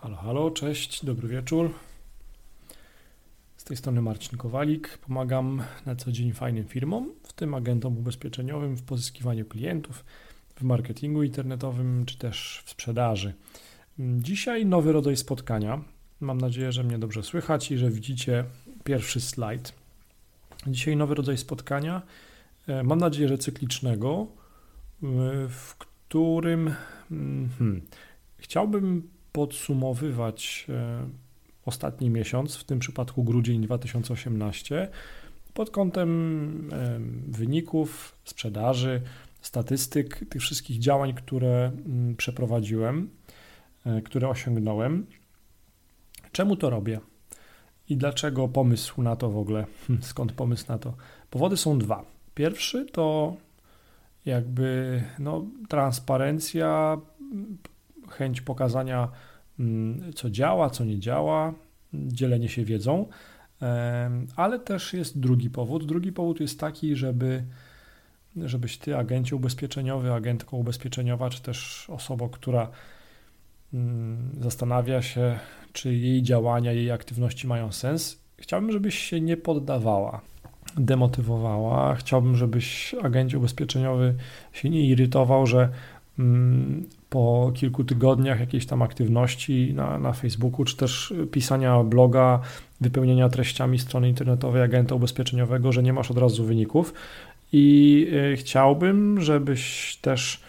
Halo, halo, cześć, dobry wieczór. Z tej strony Marcin Kowalik. Pomagam na co dzień fajnym firmom, w tym agentom ubezpieczeniowym w pozyskiwaniu klientów, w marketingu internetowym czy też w sprzedaży. Dzisiaj nowy rodzaj spotkania. Mam nadzieję, że mnie dobrze słychać i że widzicie pierwszy slajd. Dzisiaj nowy rodzaj spotkania. E, mam nadzieję, że cyklicznego, w którym mm, hmm, chciałbym podsumowywać e, ostatni miesiąc, w tym przypadku grudzień 2018, pod kątem wyników, sprzedaży, statystyk, tych wszystkich działań, które mm, przeprowadziłem, e, które osiągnąłem. Czemu to robię? I dlaczego pomysł na to w ogóle? Skąd pomysł na to? Powody są dwa. Pierwszy to jakby no, transparencja, chęć pokazania, mm, co działa, co nie działa, dzielenie się wiedzą, ale też jest drugi powód. Drugi powód jest taki, żeby żebyś ty, agencie ubezpieczeniowy, agentko ubezpieczeniowa, czy też osoba, która mm, zastanawia się, czy jej działania, jej aktywności mają sens, chciałbym, żebyś się nie poddawała, demotywowała. Chciałbym, żebyś agencie ubezpieczeniowy się nie irytował, że mm, po kilku tygodniach jakiejś tam aktywności na, na Facebooku, czy też pisania bloga, wypełnienia treściami strony internetowej agenta ubezpieczeniowego, że nie masz od razu wyników. I y, chciałbym, żebyś też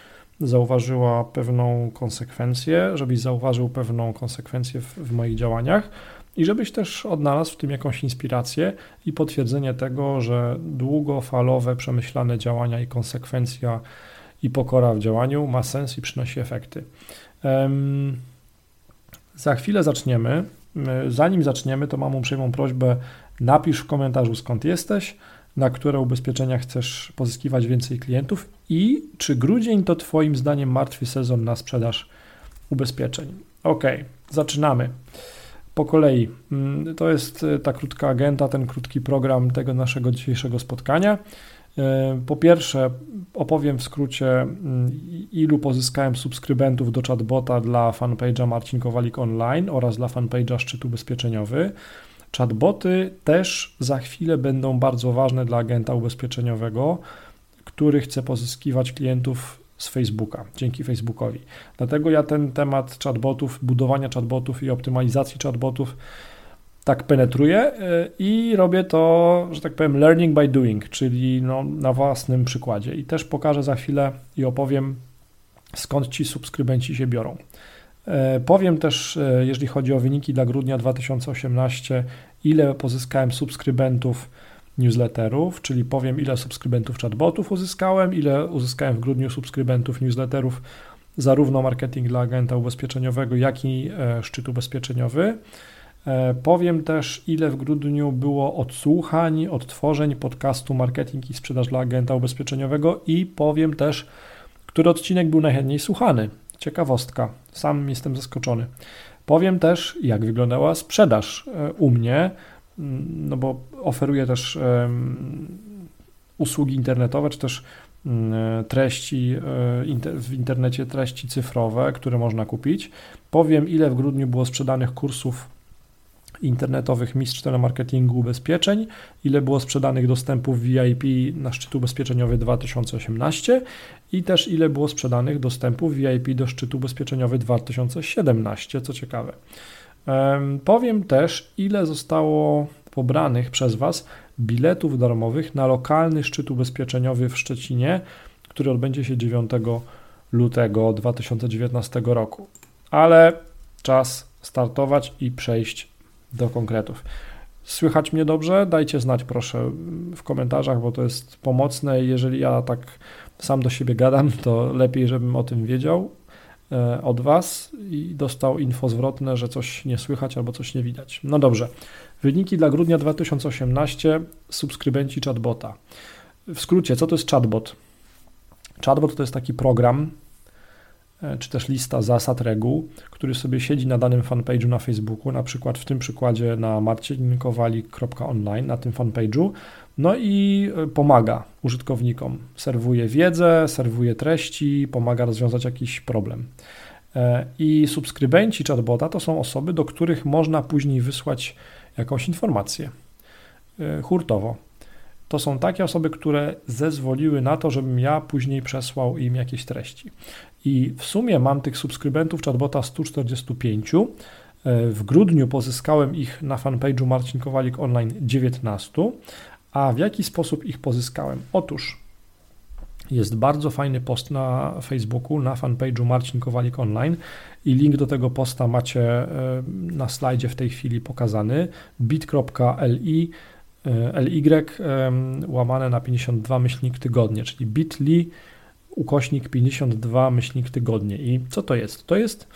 zauważyła pewną konsekwencję, żebyś zauważył pewną konsekwencję w, w moich działaniach i żebyś też odnalazł w tym jakąś inspirację i potwierdzenie tego, że długofalowe, przemyślane działania i konsekwencja i pokora w działaniu ma sens i przynosi efekty. Za chwilę zaczniemy. Zanim zaczniemy, to mam uprzejmą prośbę, napisz w komentarzu skąd jesteś, na które ubezpieczenia chcesz pozyskiwać więcej klientów i czy grudzień to Twoim zdaniem martwy sezon na sprzedaż ubezpieczeń. Ok, zaczynamy. Po kolei. To jest e, ta krótka agenda, ten krótki program tego naszego dzisiejszego spotkania. E, po pierwsze, opowiem w skrócie, mm, ilu pozyskałem subskrybentów do chatbota dla fanpage'a Marcin Kowalik Online oraz dla fanpage'a Szczyt Ubezpieczeniowy. Chatboty też za chwilę będą bardzo ważne dla agenta ubezpieczeniowego, który chce pozyskiwać klientów z Facebooka, dzięki Facebookowi. Dlatego ja ten temat chatbotów, budowania chatbotów i optymalizacji chatbotów tak penetruję y, i robię to, że tak powiem, learning by doing, czyli no, na własnym przykładzie. I też pokażę za chwilę i opowiem, skąd ci subskrybenci się biorą. E, powiem też, e, jeżeli chodzi o wyniki dla grudnia 2018, ile pozyskałem subskrybentów newsletterów, czyli powiem, ile subskrybentów chatbotów uzyskałem, ile uzyskałem w grudniu subskrybentów newsletterów, zarówno marketing dla agenta ubezpieczeniowego, jak i e, szczyt ubezpieczeniowy. E, powiem też, ile w grudniu było odsłuchań, odtworzeń podcastu Marketing i Sprzedaż dla Agenta Ubezpieczeniowego i powiem też, który odcinek był najchętniej słuchany. Ciekawostka, sam jestem zaskoczony. Powiem też, jak wyglądała sprzedaż e, u mnie, mm, no bo oferuję też usługi internetowe, czy też mm, treści e, w internecie, treści cyfrowe, które można kupić. Powiem, ile w grudniu było sprzedanych kursów internetowych mistrz telemarketingu ubezpieczeń, ile było sprzedanych dostępów VIP na szczyt ubezpieczeniowy 2018 i też ile było sprzedanych dostępów VIP do szczytu ubezpieczeniowy 2017, co ciekawe. Powiem też, ile zostało pobranych przez Was biletów darmowych na lokalny szczyt ubezpieczeniowy w Szczecinie, który odbędzie się 9 lutego 2019 roku. Ale czas startować i przejść do konkretów. Słychać mnie dobrze? Dajcie znać proszę w komentarzach, bo to jest pomocne. Jeżeli ja tak sam do siebie gadam, to lepiej, żebym o tym wiedział e, od Was i dostał info zwrotne, że coś nie słychać albo coś nie widać. No dobrze. Wyniki dla grudnia 2018 subskrybenci chatbota. W skrócie, co to jest chatbot? Chatbot to jest taki program, czy też lista zasad, reguł, który sobie siedzi na danym fanpage'u na Facebooku, na przykład w tym przykładzie na marcinkowalik.online, na tym fanpage'u, no i e, pomaga użytkownikom, serwuje wiedzę, serwuje treści, pomaga rozwiązać jakiś problem. E, I subskrybenci chatbota to są osoby, do których można później wysłać jakąś informację e, hurtowo. To są takie osoby, które zezwoliły na to, żebym ja później przesłał im jakieś treści. I w sumie mam tych subskrybentów chatbota 145. E, w grudniu pozyskałem ich na fanpage'u Marcin Kowalik Online 19. A w jaki sposób ich pozyskałem? Otóż jest bardzo fajny post na Facebooku, na fanpage'u Marcin Kowalik Online i link do tego posta macie e, na slajdzie w tej chwili pokazany bit.li ly łamane na 52 myślnik tygodnie, czyli bit.ly ukośnik 52 myślnik tygodnie. I co to jest? To jest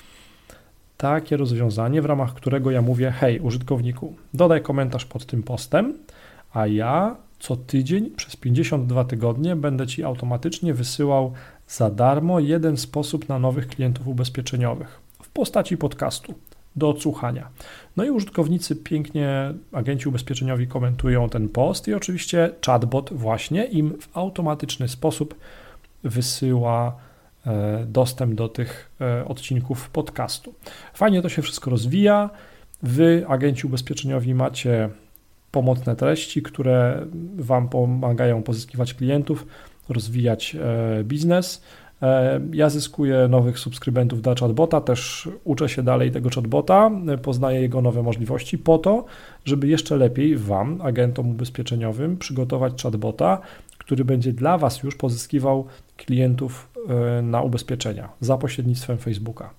takie rozwiązanie, w ramach którego ja mówię: Hej, użytkowniku, dodaj komentarz pod tym postem, a ja co tydzień przez 52 tygodnie będę Ci automatycznie wysyłał za darmo jeden sposób na nowych klientów ubezpieczeniowych w postaci podcastu do odsłuchania. No i użytkownicy pięknie, agenci ubezpieczeniowi komentują ten post i oczywiście chatbot właśnie im w automatyczny sposób wysyła e, dostęp do tych e, odcinków podcastu. Fajnie to się wszystko rozwija. Wy, agenci ubezpieczeniowi, macie pomocne treści, które Wam pomagają pozyskiwać klientów, rozwijać e, biznes. E, ja zyskuję nowych subskrybentów dla chatbota, też uczę się dalej tego chatbota, poznaję jego nowe możliwości po to, żeby jeszcze lepiej Wam, agentom ubezpieczeniowym, przygotować chatbota, który będzie dla Was już pozyskiwał klientów e, na ubezpieczenia za pośrednictwem Facebooka.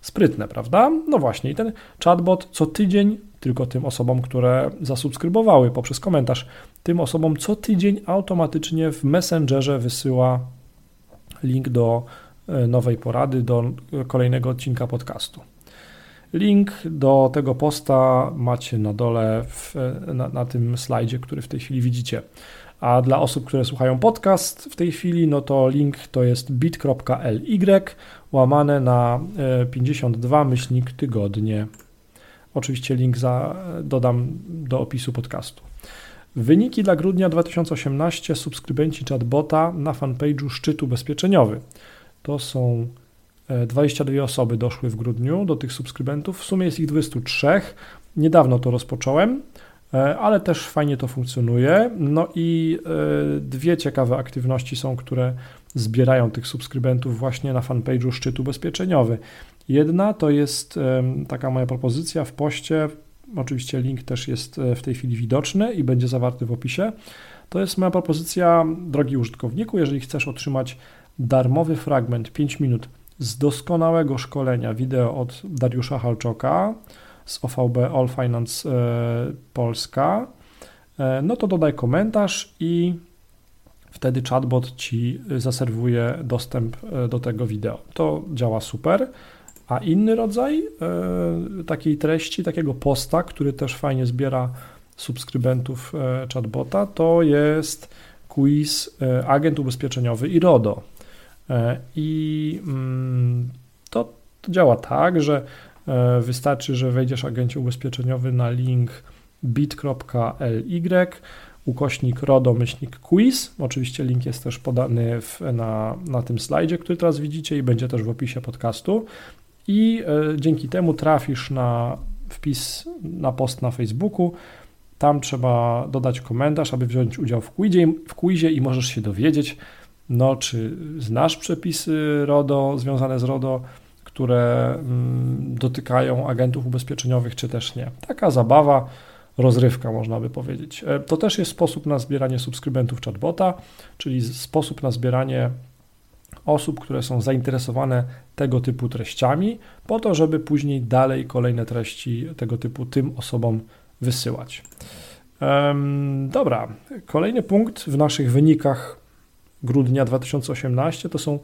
Sprytne, prawda? No właśnie, i ten chatbot co tydzień, tylko tym osobom, które zasubskrybowały poprzez komentarz, tym osobom co tydzień automatycznie w Messengerze wysyła link do e, nowej porady, do kolejnego odcinka podcastu. Link do tego posta macie na dole w, na, na, tym slajdzie, który w tej chwili widzicie. A dla osób, które słuchają podcast w tej chwili, no to link to jest bit.ly łamane na 52 e, myślnik tygodnie. Oczywiście link za, dodam do opisu podcastu. Wyniki dla grudnia 2018 subskrybenci chatbota na fanpage'u Szczyt Ubezpieczeniowy. To są 22 e, osoby doszły w grudniu do tych subskrybentów. W sumie jest ich 23. Niedawno to rozpocząłem, e, ale też fajnie to funkcjonuje. No i e, dwie ciekawe aktywności są, które zbierają tych subskrybentów właśnie na fanpage'u Szczyt Ubezpieczeniowy. Jedna to jest taka moja propozycja w poście Oczywiście link też jest e, w tej chwili widoczny i będzie zawarty w opisie. To jest moja propozycja, drogi użytkowniku, jeżeli chcesz otrzymać darmowy fragment 5 minut z doskonałego szkolenia wideo od Dariusza Halczoka z OVB All Finance e, Polska, e, no to dodaj komentarz i wtedy chatbot ci zaserwuje dostęp do tego wideo. To działa super. A inny rodzaj e, takiej treści, takiego posta, który też fajnie zbiera subskrybentów e, chatbota, to jest quiz e, agent ubezpieczeniowy i RODO. I mm, to, to działa tak, że wystarczy, że wejdziesz agencie ubezpieczeniowy na link bit.ly ukośnik RODO myślnik quiz. Oczywiście link jest też podany w, na, na tym slajdzie, który teraz widzicie i będzie też w opisie podcastu i e, dzięki temu trafisz na wpis na post na Facebooku. Tam trzeba dodać komentarz, aby wziąć udział w quizie, w quizie i możesz się dowiedzieć, no, czy znasz przepisy RODO związane z RODO, które mm, dotykają agentów ubezpieczeniowych, czy też nie. Taka zabawa, rozrywka, można by powiedzieć. E, to też jest sposób na zbieranie subskrybentów chatbota, czyli sposób na zbieranie osób, które są zainteresowane tego typu treściami, po to, żeby później dalej kolejne treści tego typu tym osobom wysyłać. Dobra, kolejny punkt w naszych wynikach grudnia 2018 to są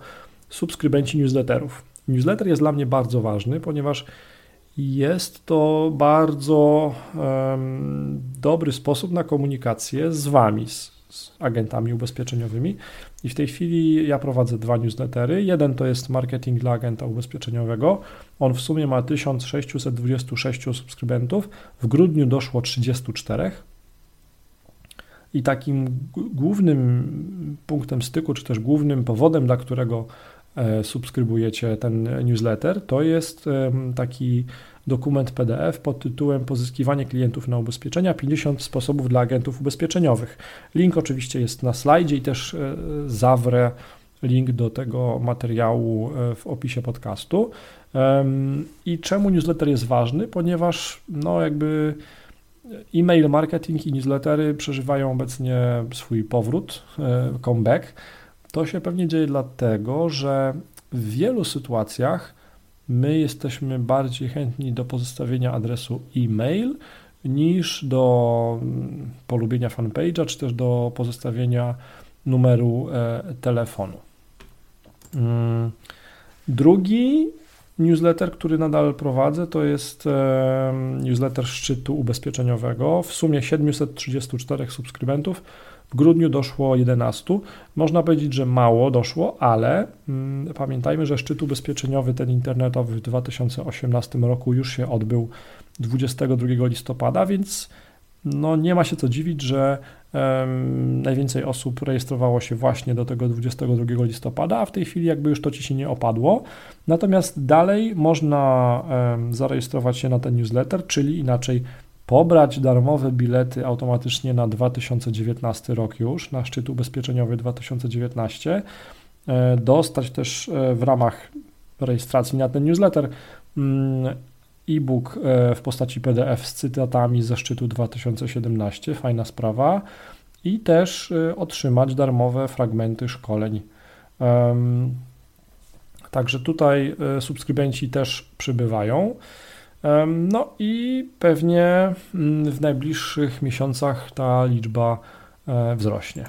subskrybenci newsletterów. Newsletter jest dla mnie bardzo ważny, ponieważ jest to bardzo um, dobry sposób na komunikację z Wami, z, z agentami ubezpieczeniowymi. I w tej chwili ja prowadzę dwa newslettery. Jeden to jest marketing dla agenta ubezpieczeniowego. On w sumie ma 1626 subskrybentów. W grudniu doszło 34. I takim głównym punktem styku, czy też głównym powodem, dla którego subskrybujecie ten newsletter, to jest taki dokument PDF pod tytułem Pozyskiwanie klientów na ubezpieczenia 50 sposobów dla agentów ubezpieczeniowych. Link oczywiście jest na slajdzie i też zawrę link do tego materiału w opisie podcastu. I czemu newsletter jest ważny? Ponieważ no jakby e-mail marketing i newslettery przeżywają obecnie swój powrót, e, comeback. To się pewnie dzieje dlatego, że w wielu sytuacjach my jesteśmy bardziej chętni do pozostawienia adresu e-mail niż do mm, polubienia fanpage'a, czy też do pozostawienia numeru e, telefonu. Mm, drugi Newsletter, który nadal prowadzę, to jest newsletter szczytu ubezpieczeniowego. W sumie 734 subskrybentów. W grudniu doszło 11. Można powiedzieć, że mało doszło, ale mm, pamiętajmy, że szczyt ubezpieczeniowy, ten internetowy w 2018 roku już się odbył 22 listopada, więc no nie ma się co dziwić, że najwięcej osób rejestrowało się właśnie do tego 22 listopada, a w tej chwili jakby już to ci się nie opadło. Natomiast dalej można zarejestrować się na ten newsletter, czyli inaczej pobrać darmowe bilety automatycznie na 2019 rok już, na szczyt ubezpieczeniowy 2019, e, dostać też e, w ramach rejestracji na ten newsletter mm, e-book e, w postaci PDF z cytatami ze szczytu 2017, fajna sprawa, i też otrzymać darmowe fragmenty szkoleń. Także tutaj subskrybenci też przybywają. No i pewnie mm, w najbliższych miesiącach ta liczba wzrośnie.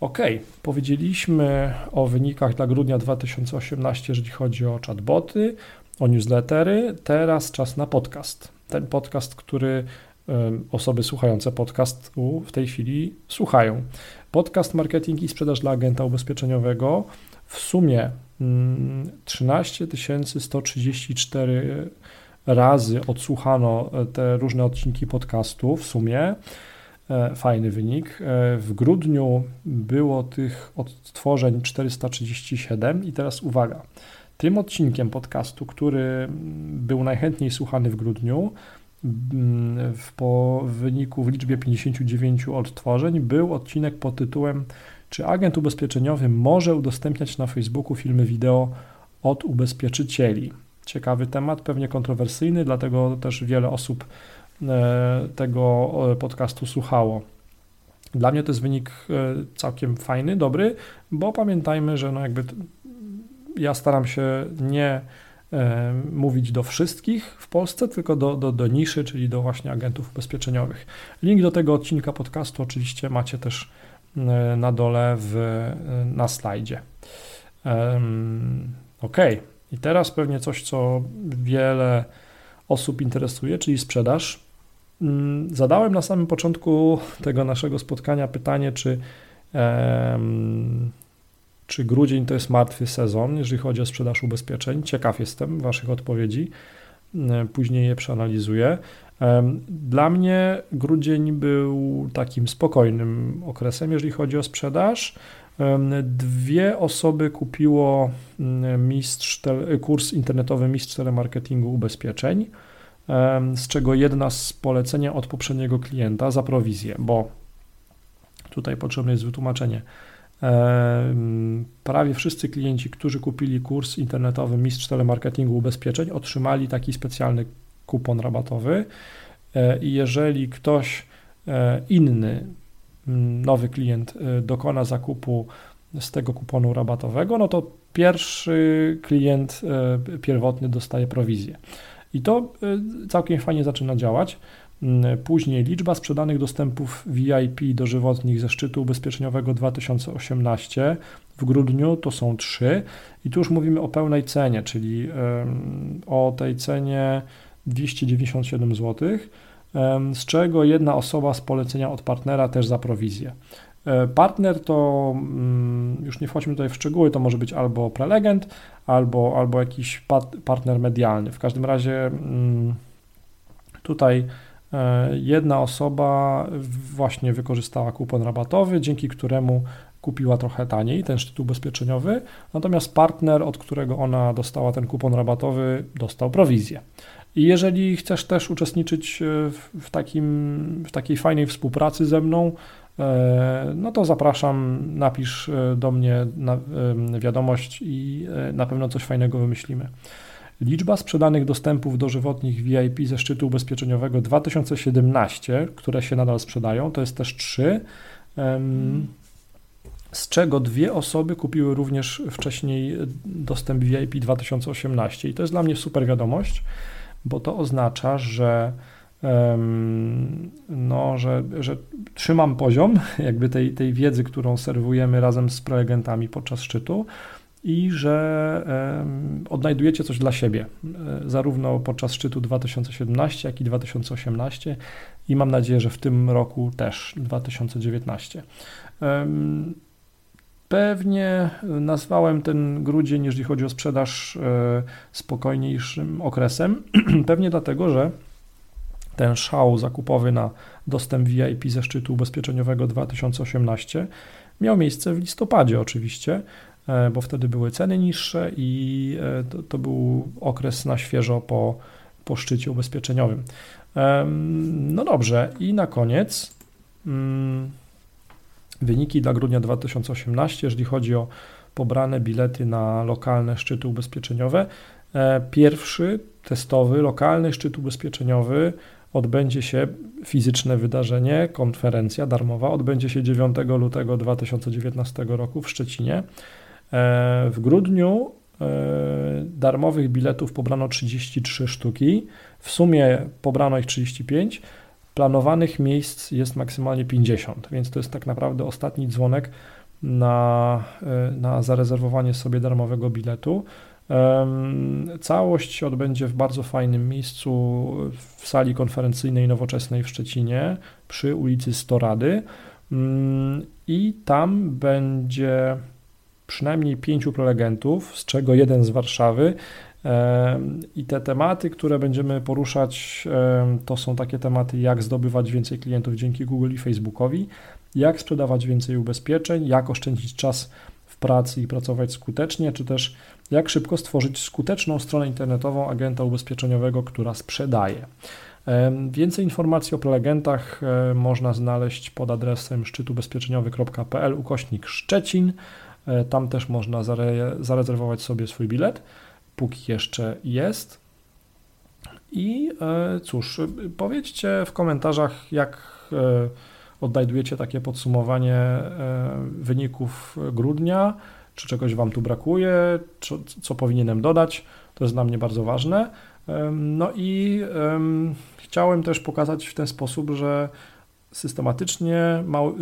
Ok, powiedzieliśmy o wynikach dla grudnia 2018, jeżeli chodzi o chatboty o newslettery. Teraz czas na podcast. Ten podcast, który osoby słuchające podcastu w tej chwili słuchają. Podcast Marketing i Sprzedaż dla Agenta Ubezpieczeniowego w sumie 13 mm, 134 razy odsłuchano e, te różne odcinki podcastu w sumie. E, fajny wynik. E, w grudniu było tych odtworzeń 437 i teraz uwaga. Tym odcinkiem podcastu, który był najchętniej słuchany w grudniu, mm, w, po wyniku w liczbie 59 odtworzeń, był odcinek pod tytułem Czy agent ubezpieczeniowy może udostępniać na Facebooku filmy wideo od ubezpieczycieli? Ciekawy temat, pewnie kontrowersyjny, dlatego też wiele osób e, tego e, podcastu słuchało. Dla mnie to jest wynik e, całkiem fajny, dobry, bo pamiętajmy, że no jakby ja staram się nie mówić do wszystkich w Polsce, tylko do, do, do niszy, czyli do właśnie agentów ubezpieczeniowych. Link do tego odcinka podcastu oczywiście macie też e, na dole w, e, na slajdzie. Ok, i teraz pewnie coś, co wiele osób interesuje, czyli sprzedaż. Mm, zadałem na samym początku tego naszego spotkania pytanie, czy czy grudzień to jest martwy sezon, jeżeli chodzi o sprzedaż ubezpieczeń? Ciekaw jestem Waszych odpowiedzi. E, później je przeanalizuję. Dla mnie grudzień był takim spokojnym okresem, jeżeli chodzi o sprzedaż. Dwie osoby kupiło mm, mistrz, kurs internetowy Mistrz Telemarketingu Ubezpieczeń, z czego jedna z polecenia od poprzedniego klienta za prowizję, bo tutaj potrzebne jest wytłumaczenie. Prawie wszyscy klienci, którzy kupili kurs internetowy Mistrz Telemarketingu Ubezpieczeń, otrzymali taki specjalny kupon rabatowy. E, I jeżeli ktoś e, inny, nowy klient e, dokona zakupu z tego kuponu rabatowego, no to pierwszy klient pierwotny dostaje prowizję. I to całkiem fajnie zaczyna działać. Mm, później liczba sprzedanych dostępów VIP dożywotnich ze szczytu ubezpieczeniowego 2018 w grudniu to są trzy i tu już mówimy o pełnej cenie, czyli o tej cenie 297 zł, z czego jedna osoba z polecenia od partnera też za prowizję. E, partner to, mm, już nie wchodźmy tutaj w szczegóły, to może być albo prelegent, albo, albo jakiś partner medialny. W każdym razie mm, tutaj jedna osoba właśnie wykorzystała kupon rabatowy, dzięki któremu kupiła trochę taniej ten szczyt ubezpieczeniowy, natomiast partner, od którego ona dostała ten kupon rabatowy, dostał prowizję. I jeżeli chcesz też uczestniczyć w, takim, w takiej fajnej współpracy ze mną, no to zapraszam, napisz do mnie wiadomość i na pewno coś fajnego wymyślimy. Liczba sprzedanych dostępów dożywotnich VIP ze szczytu ubezpieczeniowego 2017, które się nadal sprzedają, to jest też 3, z czego dwie osoby kupiły również wcześniej dostęp VIP 2018. I to jest dla mnie super wiadomość, bo to oznacza, że no, że, że trzymam poziom jakby tej, tej wiedzy, którą serwujemy razem z prelegentami podczas szczytu i że odnajdujecie coś dla siebie, e, zarówno podczas szczytu 2017, jak i 2018 i mam nadzieję, że w tym roku też 2019. Pewnie nazwałem ten grudzień, jeżeli chodzi o sprzedaż, e, spokojniejszym okresem. Pewnie dlatego, że ten szał zakupowy na dostęp VIP ze szczytu ubezpieczeniowego 2018 miał miejsce w listopadzie oczywiście, bo wtedy były ceny niższe i e, to, to był okres na świeżo po, po szczycie ubezpieczeniowym. No dobrze, i na koniec mm, wyniki dla grudnia 2018, jeżeli chodzi o pobrane bilety na lokalne szczyty ubezpieczeniowe. E, pierwszy testowy, lokalny szczyt ubezpieczeniowy odbędzie się fizyczne wydarzenie, konferencja darmowa, odbędzie się 9 lutego 2019 roku w Szczecinie. E, w grudniu e, darmowych biletów pobrano 33 sztuki, w sumie pobrano ich 35, planowanych miejsc jest maksymalnie 50, więc to jest tak naprawdę ostatni dzwonek na, e, na zarezerwowanie sobie darmowego biletu. Całość się odbędzie w bardzo fajnym miejscu w sali konferencyjnej nowoczesnej w Szczecinie przy ulicy Storady. Mm, i tam będzie przynajmniej pięciu prelegentów, z czego jeden z Warszawy. I te tematy, które będziemy poruszać, to są takie tematy, jak zdobywać więcej klientów dzięki Google i Facebookowi, jak sprzedawać więcej ubezpieczeń, jak oszczędzić czas w pracy i pracować skutecznie, czy też jak szybko stworzyć skuteczną stronę internetową agenta ubezpieczeniowego, która sprzedaje. Więcej informacji o prelegentach e, można znaleźć pod adresem szczytubezpieczeniowy.pl ukośnik Szczecin. E, tam też można zare zarezerwować sobie swój bilet, póki jeszcze jest. I e, cóż, powiedzcie w komentarzach, jak odnajdujecie takie podsumowanie wyników grudnia czy czegoś Wam tu brakuje, co, co powinienem dodać. To jest dla mnie bardzo ważne. No i um, chciałem też pokazać w ten sposób, że systematycznie, mały,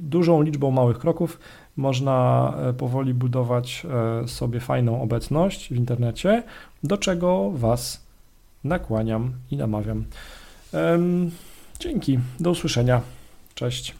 dużą liczbą małych kroków można e, powoli budować e, sobie fajną obecność w internecie, do czego Was nakłaniam i namawiam. Dzięki, do usłyszenia. Cześć.